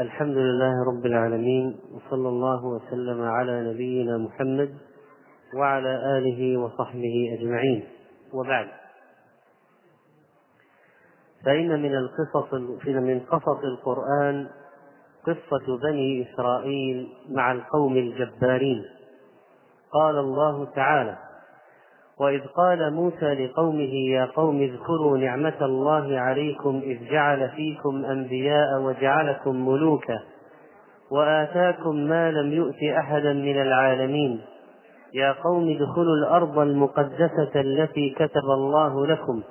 الحمد لله رب العالمين وصلى الله وسلم على نبينا محمد وعلى آله وصحبه أجمعين. وبعد. فإن من القصص من قصص القرآن قصة بني إسرائيل مع القوم الجبارين. قال الله تعالى وإذ قال موسى لقومه يا قوم اذكروا نعمة الله عليكم إذ جعل فيكم أنبياء وجعلكم ملوكا وآتاكم ما لم يؤت أحدا من العالمين. يا قوم ادخلوا الأرض المقدسة التي كتب الله لكم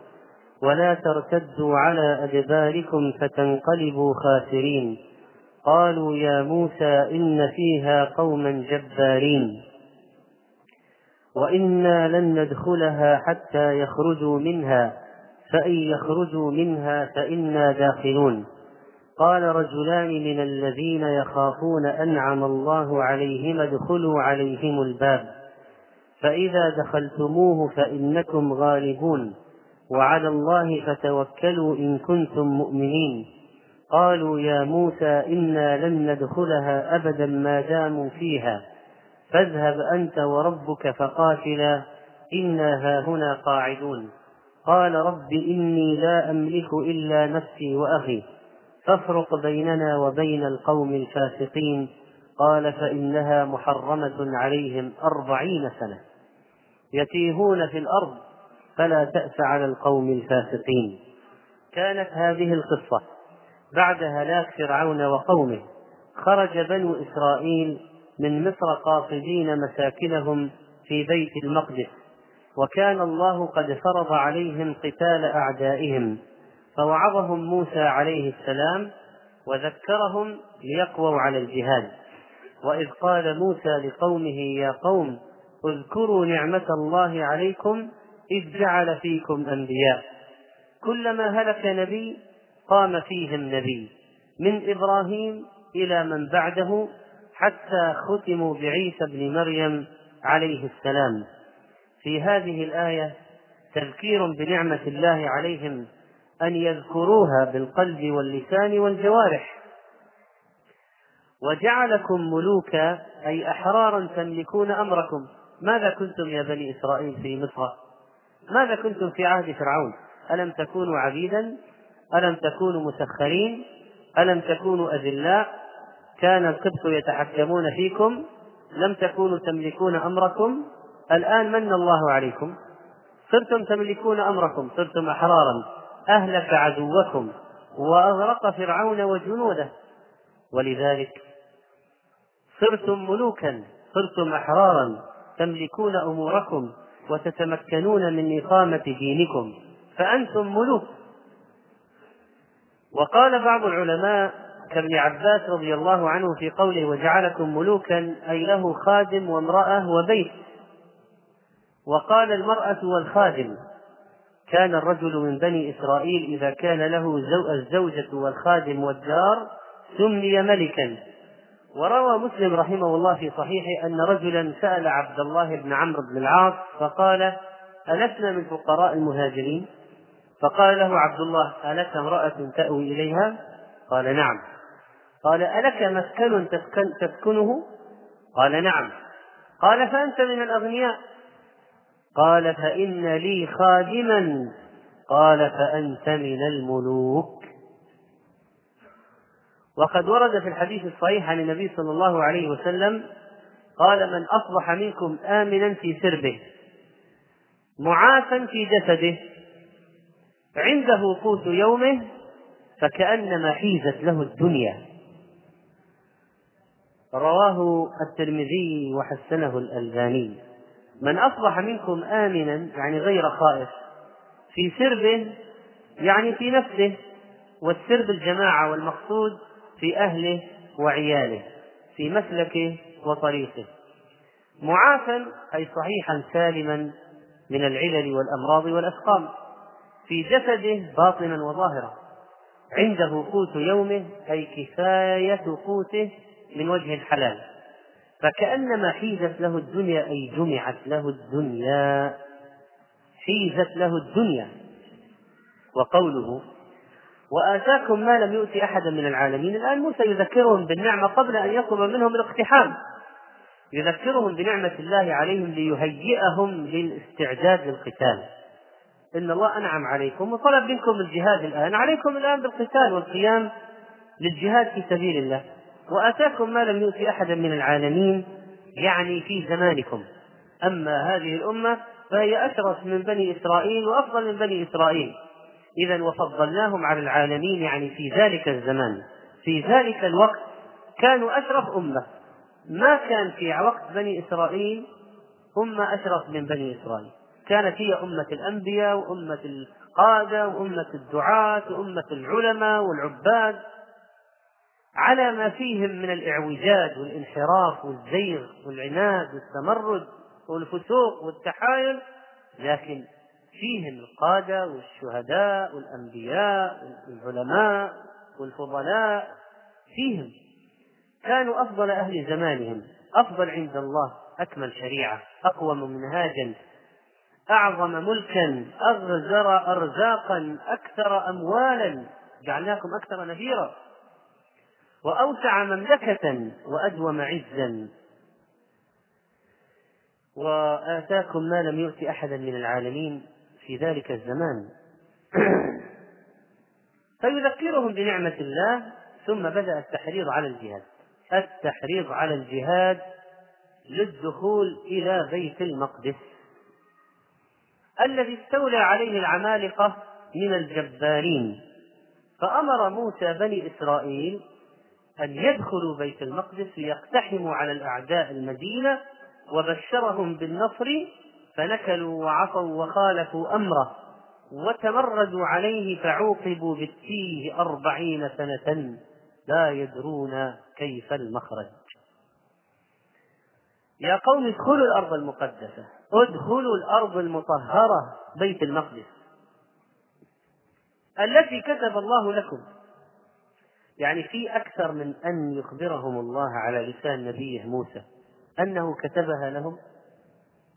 ولا ترتدوا على أدباركم فتنقلبوا خاسرين. قالوا يا موسى إن فيها قوما جبارين. وإنا لن ندخلها حتى يخرجوا منها فإن يخرجوا منها فإنا داخلون. قال رجلان من الذين يخافون أنعم الله عليهم ادخلوا عليهم الباب. فإذا دخلتموه فإنكم غالبون. وعلى الله فتوكلوا إن كنتم مؤمنين. قالوا يا موسى إنا لن ندخلها أبدا ما داموا فيها. فاذهب أنت وربك فقاتلا إنا هاهنا قاعدون. قال رب إني لا أملك إلا نفسي وأخي فافرق بيننا وبين القوم الفاسقين. قال فإنها محرمة عليهم أربعين سنة. يتيهون في الأرض فلا تأس على القوم الفاسقين. كانت هذه القصة. بعد هلاك فرعون وقومه خرج بنو إسرائيل من مصر قاصدين مساكنهم في بيت المقدس. وكان الله قد فرض عليهم قتال أعدائهم. فوعظهم موسى عليه السلام وذكرهم ليقووا على الجهاد. وإذ قال موسى لقومه يا قوم اذكروا نعمة الله عليكم إذ جعل فيكم أنبياء. كلما هلك نبي قام فيهم نبي من إبراهيم إلى من بعده حتى ختموا بعيسى بن مريم عليه السلام. في هذه الآية تذكير بنعمة الله عليهم أن يذكروها بالقلب واللسان والجوارح. وجعلكم ملوكا أي أحرارا تملكون أمركم. ماذا كنتم يا بني إسرائيل في مصر؟ ماذا كنتم في عهد فرعون؟ ألم تكونوا عبيدا؟ ألم تكونوا مسخرين؟ ألم تكونوا أذلاء؟ كان القبط يتحكمون فيكم لم تكونوا تملكون أمركم الآن من الله عليكم؟ صرتم تملكون أمركم صرتم أحرارا أهلك عدوكم وأغرق فرعون وجنوده. ولذلك صرتم ملوكا صرتم أحرارا تملكون أموركم وتتمكنون من اقامه دينكم فأنتم ملوك. وقال بعض العلماء كابن عباس رضي الله عنه في قوله وجعلكم ملوكا أي له خادم وامرأة وبيت. وقال المرأة والخادم كان الرجل من بني إسرائيل إذا كان له الزوجة والخادم والدار سمي ملكا. وروى مسلم رحمه الله في صحيحه أن رجلا سأل عبد الله بن عمرو بن العاص فقال ألسنا من فقراء المهاجرين؟ فقال له عبد الله ألك امرأة تأوي إليها؟ قال نعم. قال ألك مسكن تسكن تسكنه؟ قال نعم. قال فأنت من الأغنياء؟ قال فإن لي خادما. قال فأنت من الملوك. وقد ورد في الحديث الصحيح عن النبي صلى الله عليه وسلم قال من أصبح منكم آمنا في سربه معافا في جسده عنده قوت يومه فكأنما حيزت له الدنيا. رواه الترمذي وحسنه الألباني. من أصبح منكم آمنا يعني غير خائف في سربه يعني في نفسه والسرب الجماعة والمقصود في أهله وعياله في مسلكه وطريقه. معافا أي صحيحا سالما من العلل والأمراض والأسقام. في جسده باطنا وظاهرا. عنده قوت يومه أي كفاية قوته من وجه الحلال. فكأنما حيزت له الدنيا أي جمعت له الدنيا حيزت له الدنيا. وقوله وآتاكم ما لم يؤت أحدا من العالمين. الآن موسى يذكرهم بالنعمة قبل أن يطلب منهم الاقتحام. يذكرهم بنعمة الله عليهم ليهيئهم للاستعداد للقتال. إن الله أنعم عليكم. وطلب منكم الجهاد الآن. عليكم الآن بالقتال والقيام للجهاد في سبيل الله. وآتاكم ما لم يؤت أحدا من العالمين يعني في زمانكم. أما هذه الأمة فهي أشرف من بني إسرائيل وأفضل من بني إسرائيل. إذا وفضلناهم على العالمين يعني في ذلك الزمان. في ذلك الوقت كانوا أشرف أمة. ما كان في وقت بني إسرائيل أمة أشرف من بني إسرائيل. كانت هي أمة الأنبياء وأمة القادة وأمة الدعاة وأمة العلماء والعباد. على ما فيهم من الإعوجاج والانحراف والزيغ والعناد والتمرد والفسوق والتحايل لكن فيهم القادة والشهداء والأنبياء والعلماء والفضلاء فيهم. كانوا أفضل أهل زمانهم أفضل عند الله أكمل شريعة أقوم منهاجا أعظم ملكا أغزر أرزاقا أكثر أموالا جعلناكم أكثر نفيرا. وأوسع مملكة وأدوم عزا وآتاكم ما لم يؤت أحدا من العالمين في ذلك الزمان. فيذكرهم بنعمة الله ثم بدأ التحريض على الجهاد. التحريض على الجهاد للدخول إلى بيت المقدس. الذي استولى عليه العمالقة من الجبارين. فأمر موسى بني إسرائيل أن يدخلوا بيت المقدس ليقتحموا على الأعداء المدينة وبشرهم بالنصر فنكلوا وعصوا وخالفوا أمره وتمردوا عليه فعوقبوا بالتيه أربعين سنة لا يدرون كيف المخرج. يا قوم ادخلوا الأرض المقدسة ادخلوا الأرض المطهرة بيت المقدس. التي كتب الله لكم. يعني في أكثر من أن يخبرهم الله على لسان نبيه موسى. أنه كتبها لهم.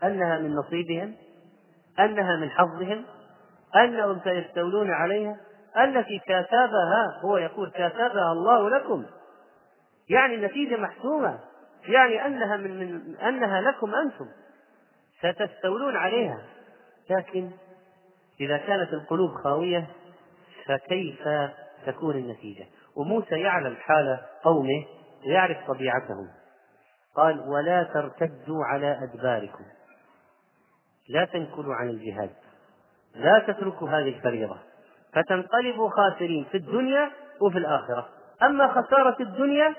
أنها من نصيبهم. أنها من حظهم. أنهم سيستولون عليها. التي كاتبها هو يقول كاتبها الله لكم. يعني النتيجة محسومة. يعني أنها من, من أنها لكم أنتم. ستستولون عليها. لكن إذا كانت القلوب خاوية فكيف تكون النتيجة؟ وموسى يعلم حال قومه ويعرف طبيعتهم. قال ولا ترتدوا على أدباركم. لا تنكلوا عن الجهاد. لا تتركوا هذه الفريضة. فتنقلبوا خاسرين في الدنيا وفي الآخرة. أما خسارة الدنيا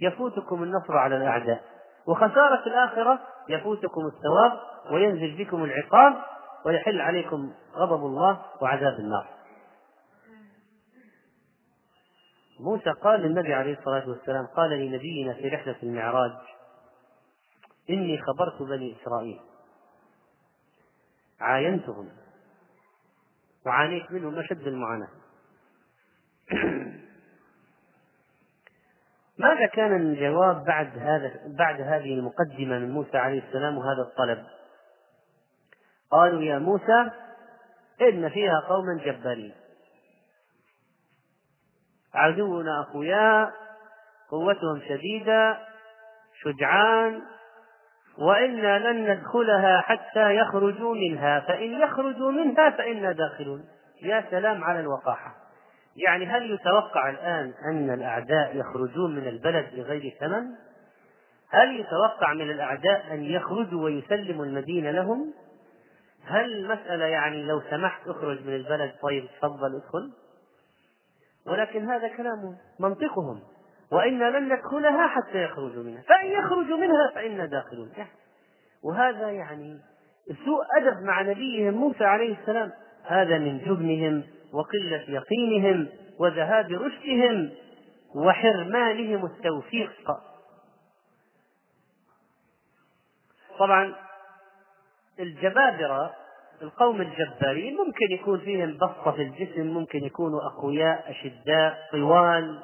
يفوتكم النصر على الأعداء. وخسارة الآخرة يفوتكم الثواب وينزل بكم العقاب ويحل عليكم غضب الله وعذاب النار. موسى قال للنبي عليه الصلاة والسلام قال لنبينا في رحلة المعراج إني خبرت بني إسرائيل. عاينتهم. وعانيت منهم أشد المعاناة. ماذا كان الجواب بعد هذا بعد هذه المقدمة من موسى عليه السلام وهذا الطلب؟ قالوا يا موسى إن فيها قوما جبارين. عدونا أقوياء قوتهم شديدة شجعان وإنا لن ندخلها حتى يخرجوا منها فإن يخرجوا منها فإنا داخلون يا سلام على الوقاحة يعني هل يتوقع الآن أن الأعداء يخرجون من البلد بغير ثمن؟ هل يتوقع من الأعداء أن يخرجوا ويسلموا المدينة لهم؟ هل المسألة يعني لو سمحت أخرج من البلد طيب تفضل ادخل؟ ولكن هذا كلام منطقهم. وإنا لن ندخلها حتى يخرجوا منها. فإن يخرجوا منها فإنا داخلون. وهذا يعني سوء أدب مع نبيهم موسى عليه السلام. هذا من جبنهم وقلة يقينهم وذهاب رشدهم وحرمانهم التوفيق. طبعا الجبابرة القوم الجبارين ممكن يكون فيهم بسطة في الجسم ممكن يكونوا أقوياء أشداء طوال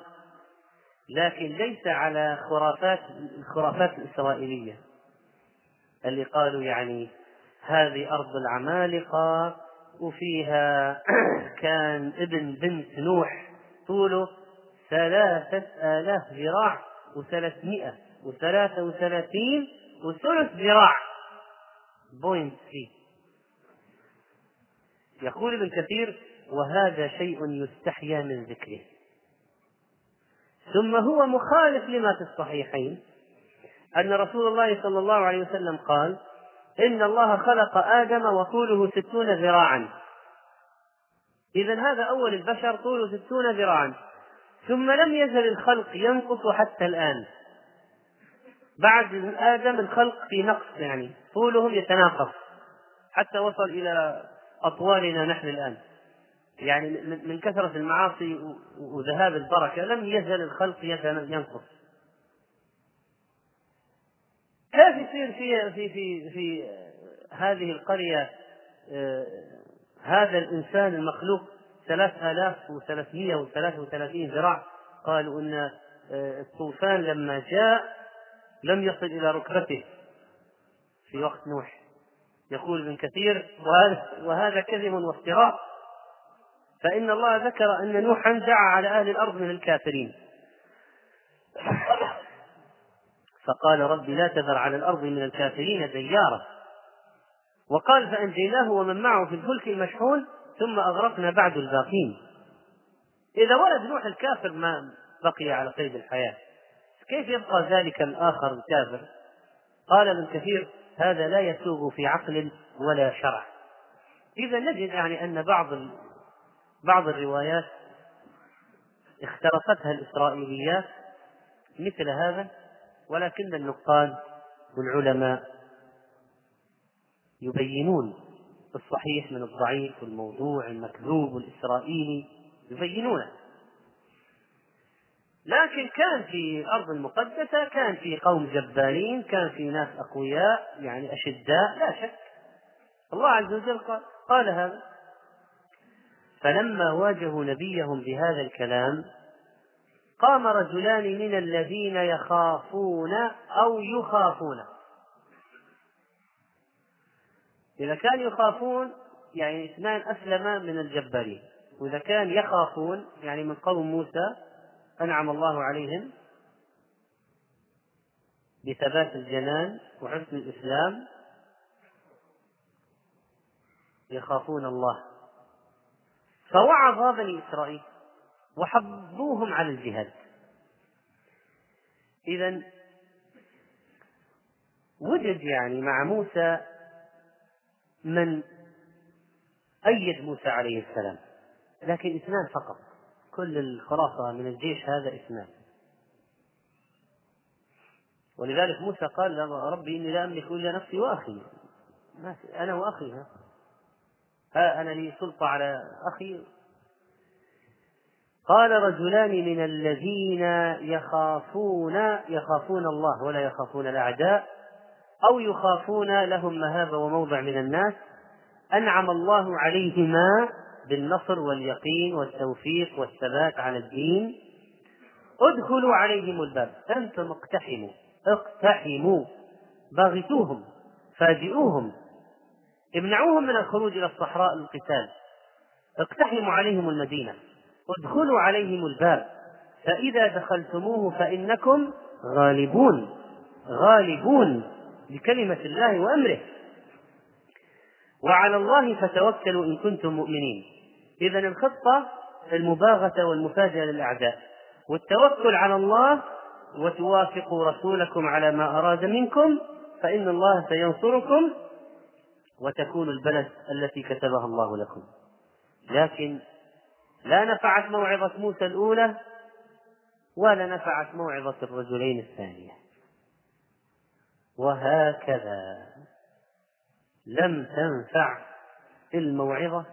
لكن ليس على خرافات الخرافات الإسرائيلية. اللي قالوا يعني هذه أرض العمالقة وفيها كان ابن بنت نوح طوله ثلاثة آلاف ذراع وثلاثمائة وثلاثة وثلاثين وثلث ذراع. point three يقول ابن كثير وهذا شيء يستحيا من ذكره. ثم هو مخالف لما في الصحيحين أن رسول الله صلى الله عليه وسلم قال إن الله خلق آدم وطوله ستون ذراعا. إذا هذا أول البشر طوله ستون ذراعا. ثم لم يزل الخلق ينقص حتى الآن. بعد آدم الخلق في نقص يعني طولهم يتناقص. حتى وصل إلى أطوالنا نحن الآن. يعني من كثرة المعاصي وذهاب البركة لم يزل الخلق ينقص. كيف يصير في في في في هذه القرية آه، هذا الإنسان المخلوق ثلاث آلاف وثلاثمائة وثلاثة وثلاثين ذراع؟ قالوا أن آه، الطوفان لما جاء لم يصل إلى ركبته في وقت نوح. يقول ابن كثير وهذا, كذب وافتراء. فإن الله ذكر أن نوحا دعا على أهل الأرض من الكافرين. فقال رب لا تذر على الأرض من الكافرين ديارا وقال فأنجيناه ومن معه في الفلك المشحون ثم أغرقنا بعد الباقين. إذا ولد نوح الكافر ما بقي على قيد الحياة. كيف يبقى ذلك الآخر الكافر؟ قال ابن كثير هذا لا يسوغ في عقل ولا شرع. إذا نجد يعني أن بعض بعض الروايات اخترقتها الإسرائيليات مثل هذا ولكن النقاد والعلماء يبينون الصحيح من الضعيف والموضوع المكذوب والإسرائيلي يبينونه. لكن كان في الأرض المقدسة كان في قوم جبارين كان في ناس أقوياء يعني أشداء لا شك. الله عز وجل قال, قال هذا. فلما واجهوا نبيهم بهذا الكلام قام رجلان من الذين يخافون أو يخافون. إذا كان يخافون يعني اثنان أسلم من الجبارين. وإذا كان يخافون يعني من قوم موسى أنعم الله عليهم بثبات الجنان وحسن الإسلام يخافون الله. فوعظ بني إسرائيل وحضوهم على الجهاد. إذا وجد يعني مع موسى من أيد موسى عليه السلام لكن اثنان فقط. كل الخلاصة من الجيش هذا إثنان. ولذلك موسى قال ربي إني لا أملك إلا نفسي وأخي. أنا وأخي ها, ها أنا لي سلطة على أخي. قال رجلان من الذين يخافون يخافون الله ولا يخافون الأعداء أو يخافون لهم مهابة وموضع من الناس. أنعم الله عليهما بالنصر واليقين والتوفيق والثبات على الدين. ادخلوا عليهم الباب. أنتم اقتحموا. اقتحموا. باغتوهم فاجئوهم. امنعوهم من الخروج إلى الصحراء للقتال. اقتحموا عليهم المدينة. ادخلوا عليهم الباب. فإذا دخلتموه فإنكم غالبون. غالبون بكلمة الله وأمره. وعلى الله فتوكلوا إن كنتم مؤمنين. إذا الخطة المباغتة والمفاجأة للأعداء. والتوكل على الله وتوافقوا رسولكم على ما أراد منكم فإن الله سينصركم وتكون البلد التي كتبها الله لكم. لكن لا نفعت موعظة موسى الأولى ولا نفعت موعظة الرجلين الثانية. وهكذا. لم تنفع الموعظة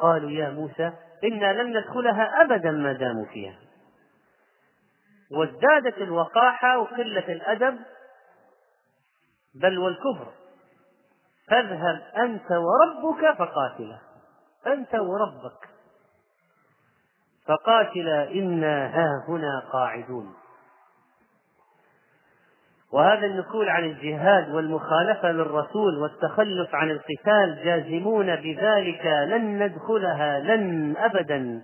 قالوا يا موسى إنا لن ندخلها أبدا ما داموا فيها. وازدادت الوقاحة وقلة الأدب بل والكفر. فاذهب أنت وربك فقاتلا. أنت وربك فقاتلا إنا ها هنا قاعدون. وهذا النكول عن الجهاد والمخالفة للرسول والتخلف عن القتال جازمون بذلك لن ندخلها لن أبدا.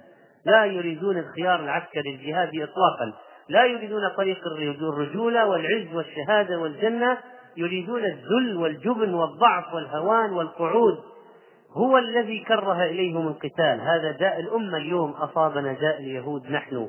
لا يريدون الخيار العسكري الجهادي إطلاقا. لا يريدون طريق الرجولة والعز والشهادة والجنة. يريدون الذل والجبن والضعف والهوان والقعود. هو الذي كره إليهم القتال. هذا داء الأمة اليوم أصابنا داء اليهود نحن.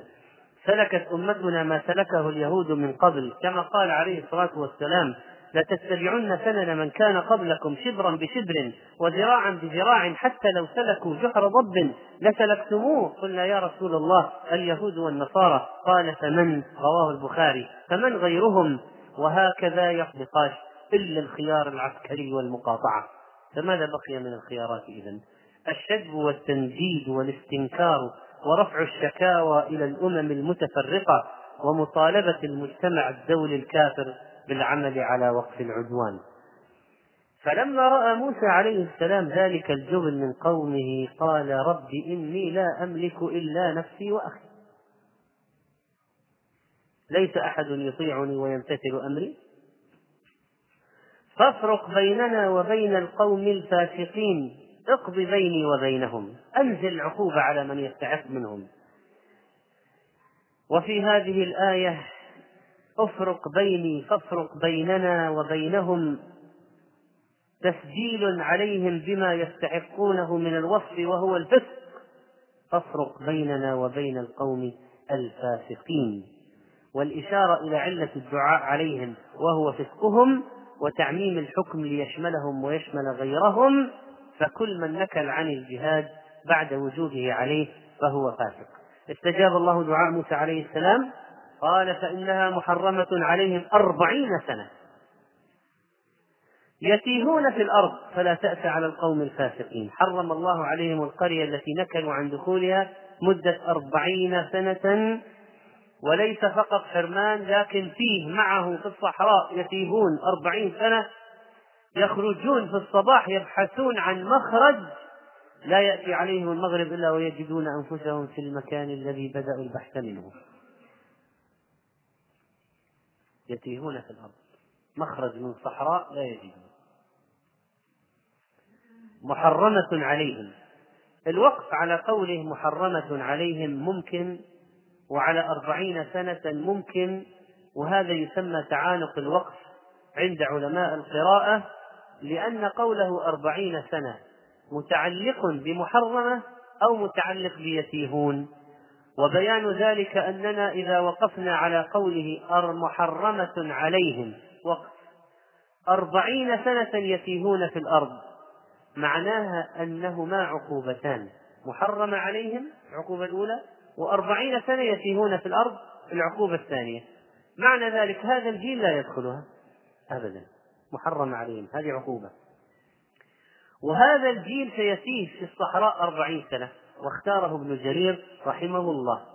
سلكت أمتنا ما سلكه اليهود من قبل. كما قال عليه الصلاة والسلام لتتبعن سنن من كان قبلكم شبرا بشبر وذراعا بذراع حتى لو سلكوا جحر ضب لسلكتموه. قلنا يا رسول الله اليهود والنصارى. قال فمن؟ رواه البخاري. فمن غيرهم؟ وهكذا يصدقاش إلا الخيار العسكري والمقاطعة. فماذا بقي من الخيارات إذن؟ الشجب والتنديد والاستنكار ورفع الشكاوى إلى الأمم المتفرقة ومطالبة المجتمع الدولي الكافر بالعمل على وقف العدوان. فلما رأى موسى عليه السلام ذلك الجبن من قومه قال رب إني لا أملك إلا نفسي وأخي. ليس أحد يطيعني ويمتثل أمري. فافرق بيننا وبين القوم الفاسقين. اقض بيني وبينهم أنزل العقوبة على من يستحق منهم. وفي هذه الآية افرق بيني فافرق بيننا وبينهم. تسجيل عليهم بما يستحقونه من الوصف وهو الفسق. فافرق بيننا وبين القوم الفاسقين. والإشارة إلى علة الدعاء عليهم وهو فسقهم وتعميم الحكم ليشملهم ويشمل غيرهم. فكل من نكل عن الجهاد بعد وجوده عليه فهو فاسق. استجاب الله دعاء موسى عليه السلام قال فإنها محرمة عليهم أربعين سنة. يتيهون في الأرض فلا تأس على القوم الفاسقين. حرم الله عليهم القرية التي نكلوا عن دخولها مدة أربعين سنة وليس فقط حرمان لكن فيه معه في الصحراء يتيهون أربعين سنة يخرجون في الصباح يبحثون عن مخرج لا يأتي عليهم المغرب إلا ويجدون أنفسهم في المكان الذي بدأوا البحث منه. يتيهون في الأرض. مخرج من صحراء لا يجدون. محرمة عليهم. الوقف على قوله محرمة عليهم ممكن وعلى أربعين سنة ممكن وهذا يسمى تعانق الوقف عند علماء القراءة لأن قوله أربعين سنة متعلق بمحرمة أو متعلق بيتيهون وبيان ذلك أننا إذا وقفنا على قوله محرمة عليهم وقف. أربعين سنة يتيهون في الأرض معناها أنهما عقوبتان محرمة عليهم العقوبة الأولى وأربعين سنة يتيهون في الأرض العقوبة الثانية. معنى ذلك هذا الجيل لا يدخلها أبدا. محرم عليهم. هذه عقوبة. وهذا الجيل سيتيه في الصحراء أربعين سنة واختاره ابن جرير رحمه الله.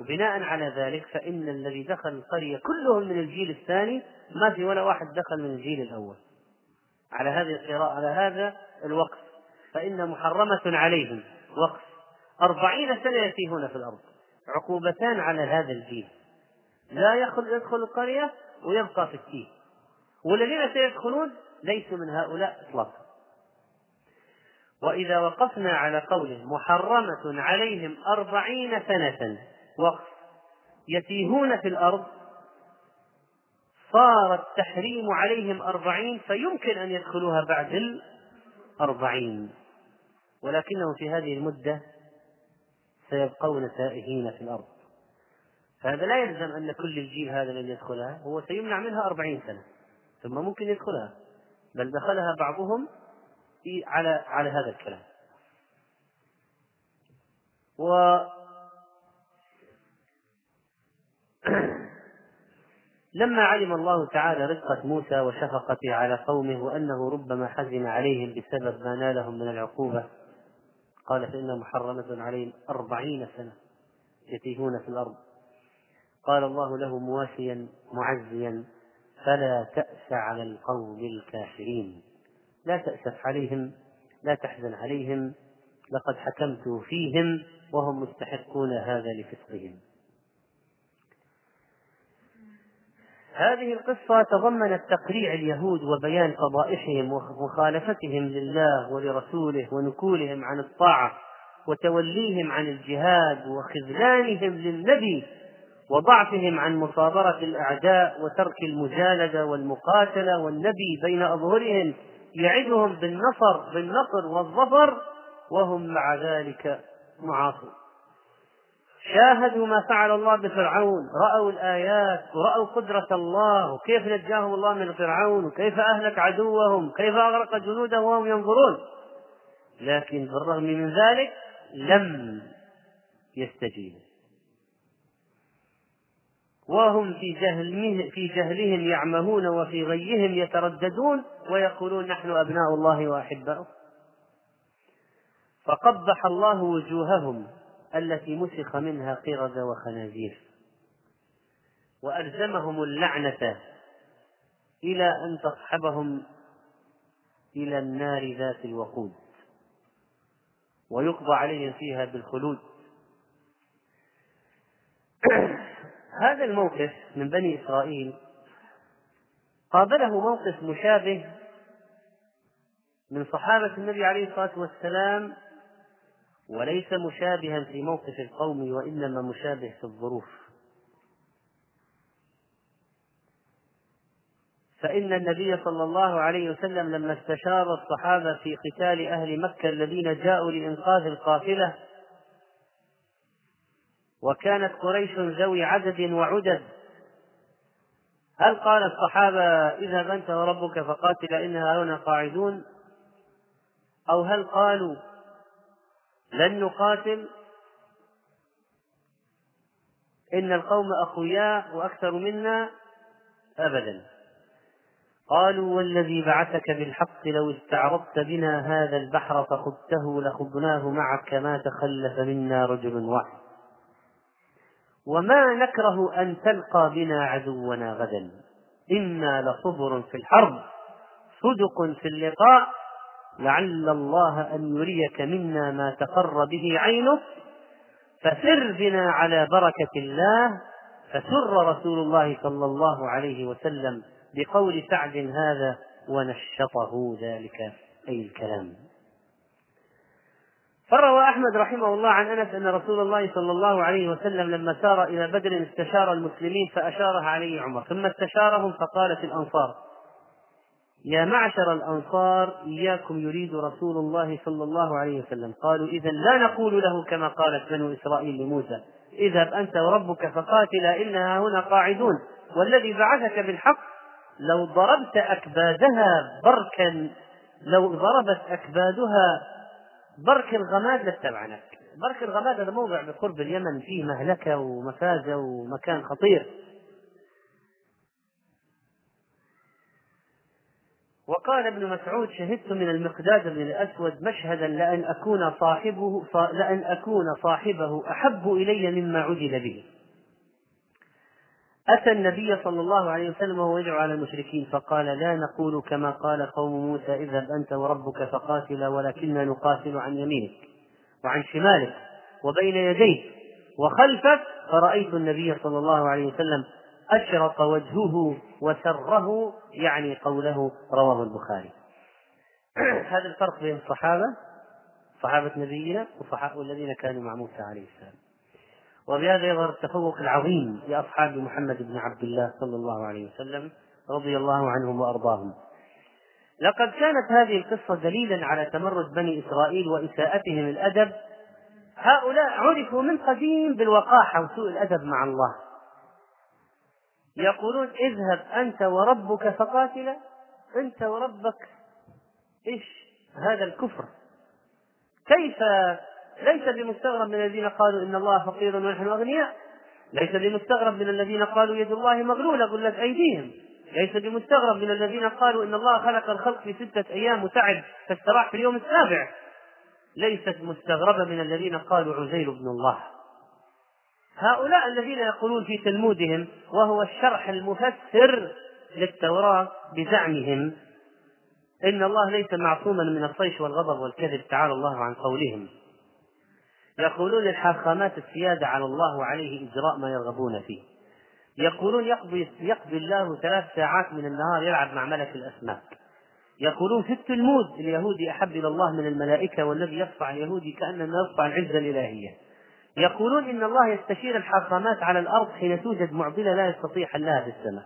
وبناء على ذلك فإن الذي دخل القرية كلهم من الجيل الثاني ما في ولا واحد دخل من الجيل الأول. على هذه القراءة على هذا الوقف. فإن محرمة عليهم. وقف. أربعين سنة يتيهون في الأرض. عقوبتان على هذا الجيل. لا يدخل القرية ويبقى في التيه والذين سيدخلون ليسوا من هؤلاء إطلاقا. وإذا وقفنا على قوله محرمة عليهم أربعين سنة وقف يتيهون في الأرض صار التحريم عليهم أربعين فيمكن أن يدخلوها بعد الأربعين. ولكنهم في هذه المدة سيبقون تائهين في الأرض. فهذا لا يلزم أن كل الجيل هذا لن يدخلها هو سيمنع منها أربعين سنة. ثم ممكن يدخلها. بل دخلها بعضهم على على هذا الكلام. و لما علم الله تعالى رزقة موسى وشفقته على قومه وأنه ربما حزن عليهم بسبب ما نالهم من العقوبة قال فإنها محرمة عليهم أربعين سنة يتيهون في الأرض. قال الله له مواسيا معزيا. فلا تأس على القوم الكافرين. لا تأسف عليهم لا تحزن عليهم لقد حكمت فيهم وهم مستحقون هذا لفسقهم. هذه القصة تضمنت تقريع اليهود وبيان قبائحهم ومخالفتهم لله ولرسوله ونكولهم عن الطاعة وتوليهم عن الجهاد وخذلانهم للنبي وضعفهم عن مصابرة الأعداء وترك المجالدة والمقاتلة والنبي بين أظهرهم يعدهم بالنصر بالنصر والظفر وهم مع ذلك معاصون شاهدوا ما فعل الله بفرعون رأوا الآيات ورأوا قدرة الله وكيف نجاهم الله من فرعون وكيف أهلك عدوهم كيف أغرق جنوده وهم ينظرون. لكن بالرغم من ذلك لم يستجيبوا. وهم في جهل في جهلهم يعمهون وفي غيهم يترددون ويقولون نحن أبناء الله وأحباؤه. فقبح الله وجوههم التي مسخ منها قردة وخنازير. وألزمهم اللعنة إلى أن تصحبهم إلى النار ذات الوقود. ويقضى عليهم فيها بالخلود. هذا الموقف من بني إسرائيل قابله موقف مشابه من صحابة النبي عليه الصلاة والسلام وليس مشابها في موقف القوم وإنما مشابه في الظروف. فإن النبي صلى الله عليه وسلم لما استشار الصحابة في قتال أهل مكة الذين جاءوا لإنقاذ القافلة وكانت قريش ذوي عدد وعدد. هل قال الصحابة اذهب أنت وربك فقاتل إنها هنا قاعدون؟ أو هل قالوا لن نقاتل؟ إن القوم أقوياء وأكثر منا؟ أبدا. قالوا والذي بعثك بالحق لو استعرضت بنا هذا البحر فخذته لخضناه معك ما تخلف منا رجل واحد. وما نكره أن تلقى بنا عدونا غدا. إنا لصبر في الحرب صدق في اللقاء. لعل الله أن يريك منا ما تقر به عينك. فسر بنا على بركة الله. فسر رسول الله صلى الله عليه وسلم بقول سعد هذا ونشطه ذلك. أي الكلام. فروى أحمد رحمه الله عن أنس أن رسول الله صلى الله عليه وسلم لما سار إلى بدر استشار المسلمين فأشارها عليه عمر. ثم استشارهم فقالت الأنصار يا معشر الأنصار إياكم يريد رسول الله صلى الله عليه وسلم. قالوا إذا لا نقول له كما قالت بنو إسرائيل لموسى إذهب أنت وربك فقاتلا إنها هنا قاعدون والذي بعثك بالحق لو ضربت أكبادها بركا لو ضربت أكبادها برك الغماد لاتبعناك برك الغماد هذا موضع بقرب اليمن فيه مهلكة ومفازة ومكان خطير. وقال ابن مسعود شهدت من المقداد بن الأسود مشهدا لأن أكون صاحبه لأن أكون صاحبه أحب إلي مما عدل به. أتى النبي صلى الله عليه وسلم وهو يدعو على المشركين فقال لا نقول كما قال قوم موسى اذهب أنت وربك فقاتلا ولكننا نقاتل عن يمينك وعن شمالك وبين يديك وخلفك فرأيت النبي صلى الله عليه وسلم أشرق وجهه وسره يعني قوله رواه البخاري. هذا الفرق بين الصحابة صحابة نبينا والذين كانوا مع موسى عليه السلام. وبهذا يظهر التفوق العظيم لأصحاب محمد بن عبد الله صلى الله عليه وسلم رضي الله عنهم وأرضاهم. لقد كانت هذه القصة دليلا على تمرد بني إسرائيل وإساءتهم الأدب. هؤلاء عرفوا من قديم بالوقاحة وسوء الأدب مع الله. يقولون اذهب أنت وربك فقاتلا. أنت وربك إيش هذا الكفر؟ كيف ليس بمستغرب من الذين قالوا إن الله فقير ونحن أغنياء. ليس بمستغرب من الذين قالوا يد الله مغلولة غلت أيديهم. ليس بمستغرب من الذين قالوا إن الله خلق الخلق في ستة أيام وتعب فاستراح في اليوم السابع. ليست مستغربة من الذين قالوا عزير بن الله. هؤلاء الذين يقولون في تلمودهم وهو الشرح المفسر للتوراة بزعمهم إن الله ليس معصوما من الطيش والغضب والكذب تعالى الله عن قولهم. يقولون الحاخامات السيادة على الله وعليه إجراء ما يرغبون فيه. يقولون يقضي, يقضي الله ثلاث ساعات من النهار يلعب مع ملك الأسماك. يقولون في التلمود اليهودي أحب إلى الله من الملائكة والذي يصفع اليهودي كأنما يصفع العزة الإلهية. يقولون إن الله يستشير الحاخامات على الأرض حين توجد معضلة لا يستطيع حلها في السماء.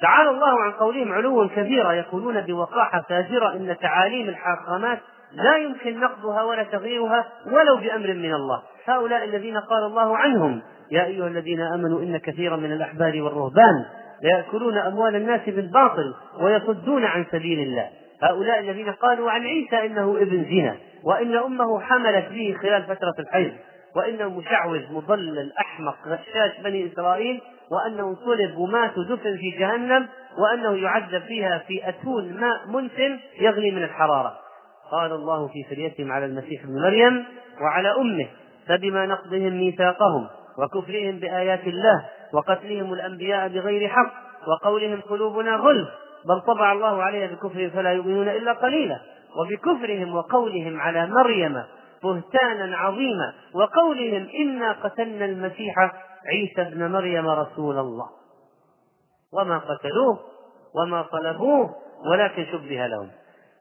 تعالى الله عن قولهم علوا كبيرا يقولون بوقاحة فاجرة إن تعاليم الحاخامات لا يمكن نقضها ولا تغييرها ولو بأمر من الله. هؤلاء الذين قال الله عنهم يا أيها الذين آمنوا إن كثيرا من الأحبار والرهبان ليأكلون أموال الناس بالباطل ويصدون عن سبيل الله. هؤلاء الذين قالوا عن عيسى إنه ابن زنا وإن أمه حملت به خلال فترة الحيض وإنه مشعوذ مضلل أحمق غشاش بني إسرائيل وأنه صلب ومات ودفن في جهنم وأنه يعذب فيها في أتون ماء منتن يغلي من الحرارة. قال الله في فريتهم على المسيح ابن مريم وعلى أمه فبما نقضهم ميثاقهم وكفرهم بآيات الله وقتلهم الأنبياء بغير حق وقولهم قلوبنا غلف بل طبع الله عليها بكفرهم فلا يؤمنون إلا قليلا وبكفرهم وقولهم على مريم بهتانا عظيما وقولهم إنا قتلنا المسيح عيسى ابن مريم رسول الله. وما قتلوه وما صلبوه ولكن شبه لهم.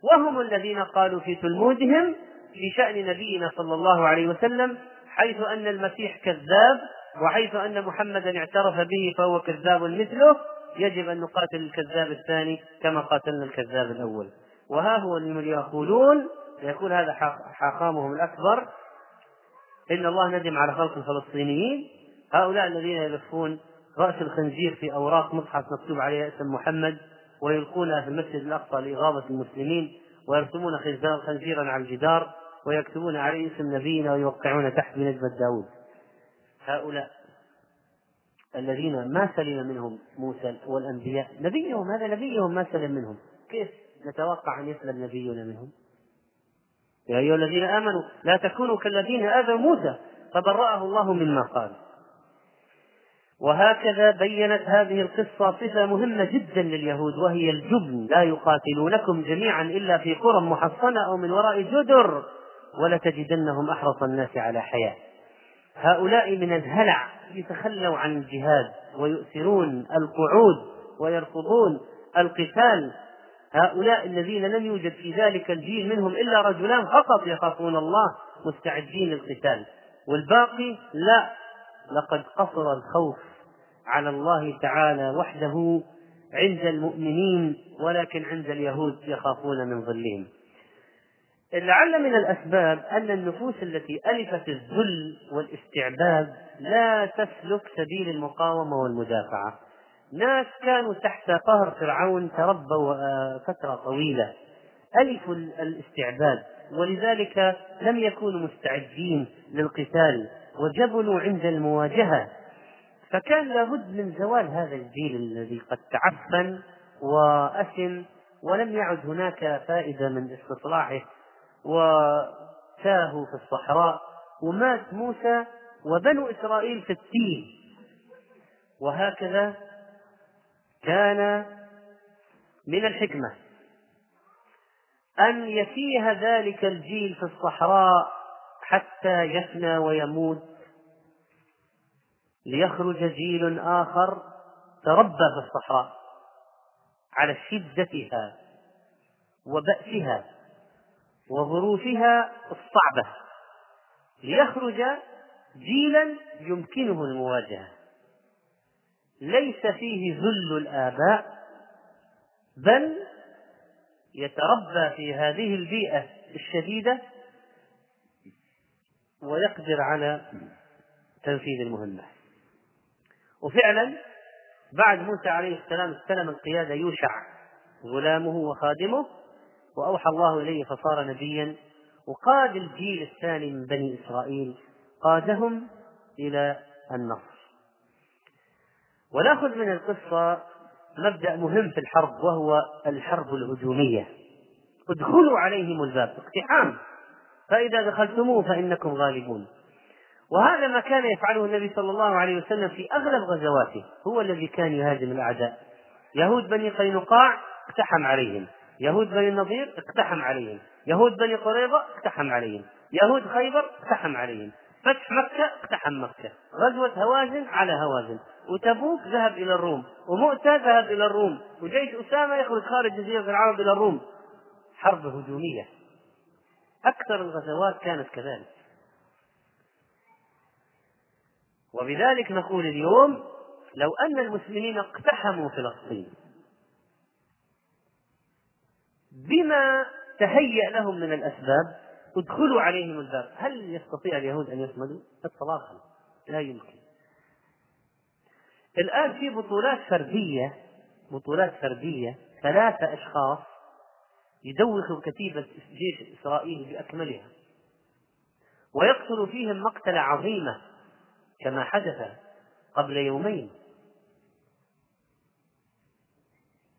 وهم الذين قالوا في تلمودهم في شأن نبينا صلى الله عليه وسلم حيث أن المسيح كذاب وحيث أن محمدا اعترف به فهو كذاب مثله يجب أن نقاتل الكذاب الثاني كما قاتلنا الكذاب الأول. وها هو يقولون يقول هذا حاخامهم الأكبر إن الله ندم على خلق الفلسطينيين. هؤلاء الذين يلفون رأس الخنزير في أوراق مصحف مكتوب عليها اسم محمد ويلقونها في المسجد الأقصى لإغاظة المسلمين ويرسمون خنزيرا على الجدار ويكتبون عليه اسم نبينا ويوقعون تحت بنجمة داود هؤلاء الذين ما سلم منهم موسى والأنبياء نبيهم هذا نبيهم ما سلم منهم. كيف نتوقع أن يسلم نبينا منهم؟ يا أيها الذين آمنوا لا تكونوا كالذين آذوا موسى فبرأه الله مما قال. وهكذا بينت هذه القصة صفة مهمة جدا لليهود وهي الجبن. لا يقاتلونكم جميعا إلا في قرى محصنة أو من وراء جدر ولتجدنهم أحرص الناس على حياة. هؤلاء من الهلع يتخلوا عن الجهاد ويؤثرون القعود ويرفضون القتال. هؤلاء الذين لم يوجد في ذلك الجيل منهم إلا رجلان فقط يخافون الله مستعدين للقتال. والباقي لا لقد قصر الخوف على الله تعالى وحده عند المؤمنين ولكن عند اليهود يخافون من ظلهم. لعل من الأسباب أن النفوس التي ألفت الذل والاستعباد لا تسلك سبيل المقاومة والمدافعة. ناس كانوا تحت قهر فرعون تربوا آه، فترة طويلة. ألفوا الاستعباد. ولذلك لم يكونوا مستعدين للقتال وجبنوا عند المواجهة. فكان لابد من زوال هذا الجيل الذي قد تعفن وأثم ولم يعد هناك فائدة من استصلاحه وتاهوا في الصحراء ومات موسى وبنو إسرائيل في التيه وهكذا كان من الحكمة أن يتيه ذلك الجيل في الصحراء حتى يفنى ويموت ليخرج جيل آخر تربى في الصحراء على شدتها وبأسها وظروفها الصعبة. ليخرج جيلا يمكنه المواجهة. ليس فيه ذل الآباء بل يتربى في هذه البيئة الشديدة ويقدر على تنفيذ المهمة. وفعلا بعد موسى عليه السلام استلم القيادة يوشع غلامه وخادمه وأوحى الله إليه فصار نبيا. وقاد الجيل الثاني من بني إسرائيل قادهم إلى النصر. ونأخذ من القصة مبدأ مهم في الحرب وهو الحرب الهجومية. ادخلوا عليهم الباب اقتحام. فإذا دخلتموه فإنكم غالبون. وهذا ما كان يفعله النبي صلى الله عليه وسلم في أغلب غزواته. هو الذي كان يهاجم الأعداء. يهود بني قينقاع اقتحم عليهم. يهود بني النضير اقتحم عليهم. يهود بني قريظة اقتحم عليهم. يهود خيبر اقتحم عليهم. فتح مكة اقتحم مكة. غزوة هوازن على هوازن. وتبوك ذهب إلى الروم. ومؤتة ذهب إلى الروم. وجيش أسامة يخرج خارج جزيرة العرب إلى الروم. حرب هجومية. أكثر الغزوات كانت كذلك. وبذلك نقول اليوم لو أن المسلمين اقتحموا فلسطين بما تهيأ لهم من الأسباب ادخلوا عليهم الباب. هل يستطيع اليهود أن يصمدوا؟ إطلاقا. لا يمكن. الآن في بطولات فردية بطولات فردية ثلاثة أشخاص يدوخوا كتيبة جيش إسرائيل بأكملها ويقتل فيهم مقتلة عظيمة. كما حدث قبل يومين.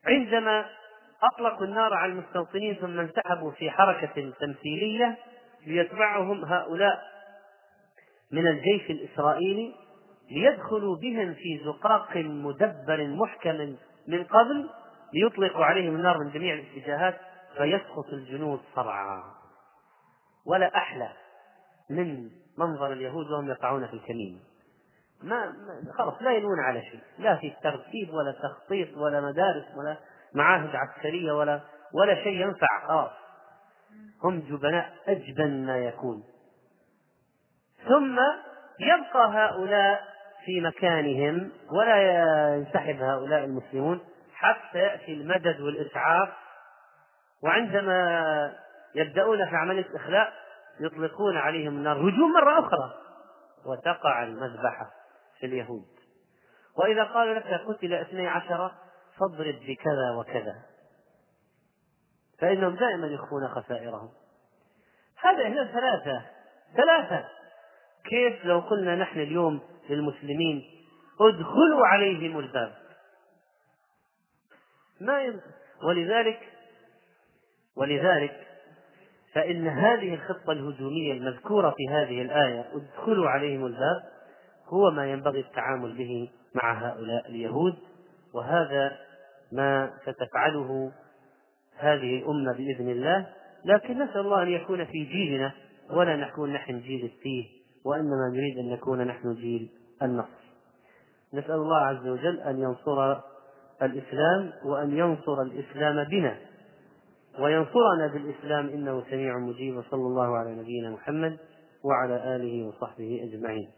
عندما أطلقوا النار على المستوطنين ثم انسحبوا في حركة تمثيلية ليتبعهم هؤلاء من الجيش الإسرائيلي ليدخلوا بهم في زقاق مدبر محكم من قبل ليطلقوا عليهم النار من جميع الاتجاهات فيسقط الجنود صرعا. ولا أحلى من منظر اليهود وهم يقعون في الكمين. ما خلاص لا يلون على شيء. لا في ترتيب ولا تخطيط ولا مدارس ولا معاهد عسكرية ولا ولا شيء ينفع. خلاص. هم جبناء أجبن ما يكون. ثم يبقى هؤلاء في مكانهم ولا ينسحب هؤلاء المسلمون حتى يأتي المدد والإسعاف. وعندما يبدأون في عملية إخلاء يطلقون عليهم النار. هجوم مرة أخرى. وتقع المذبحة. اليهود. وإذا قالوا لك قتل اثني عشر فاضرب بكذا وكذا. فإنهم دائما يخفون خسائرهم. هذا هي ثلاثة ثلاثة. كيف لو قلنا نحن اليوم للمسلمين ادخلوا عليهم الباب. ما يم... ولذلك ولذلك فإن هذه الخطة الهجومية المذكورة في هذه الآية ادخلوا عليهم الباب هو ما ينبغي التعامل به مع هؤلاء اليهود وهذا ما ستفعله هذه الأمة بإذن الله. لكن نسأل الله أن يكون في جيلنا ولا نكون نحن جيل التيه وإنما نريد أن نكون نحن جيل النصر. نسأل الله عز وجل أن ينصر الإسلام وأن ينصر الإسلام بنا. وينصرنا بالإسلام إنه سميع مجيب. وصلى الله على نبينا محمد وعلى آله وصحبه أجمعين.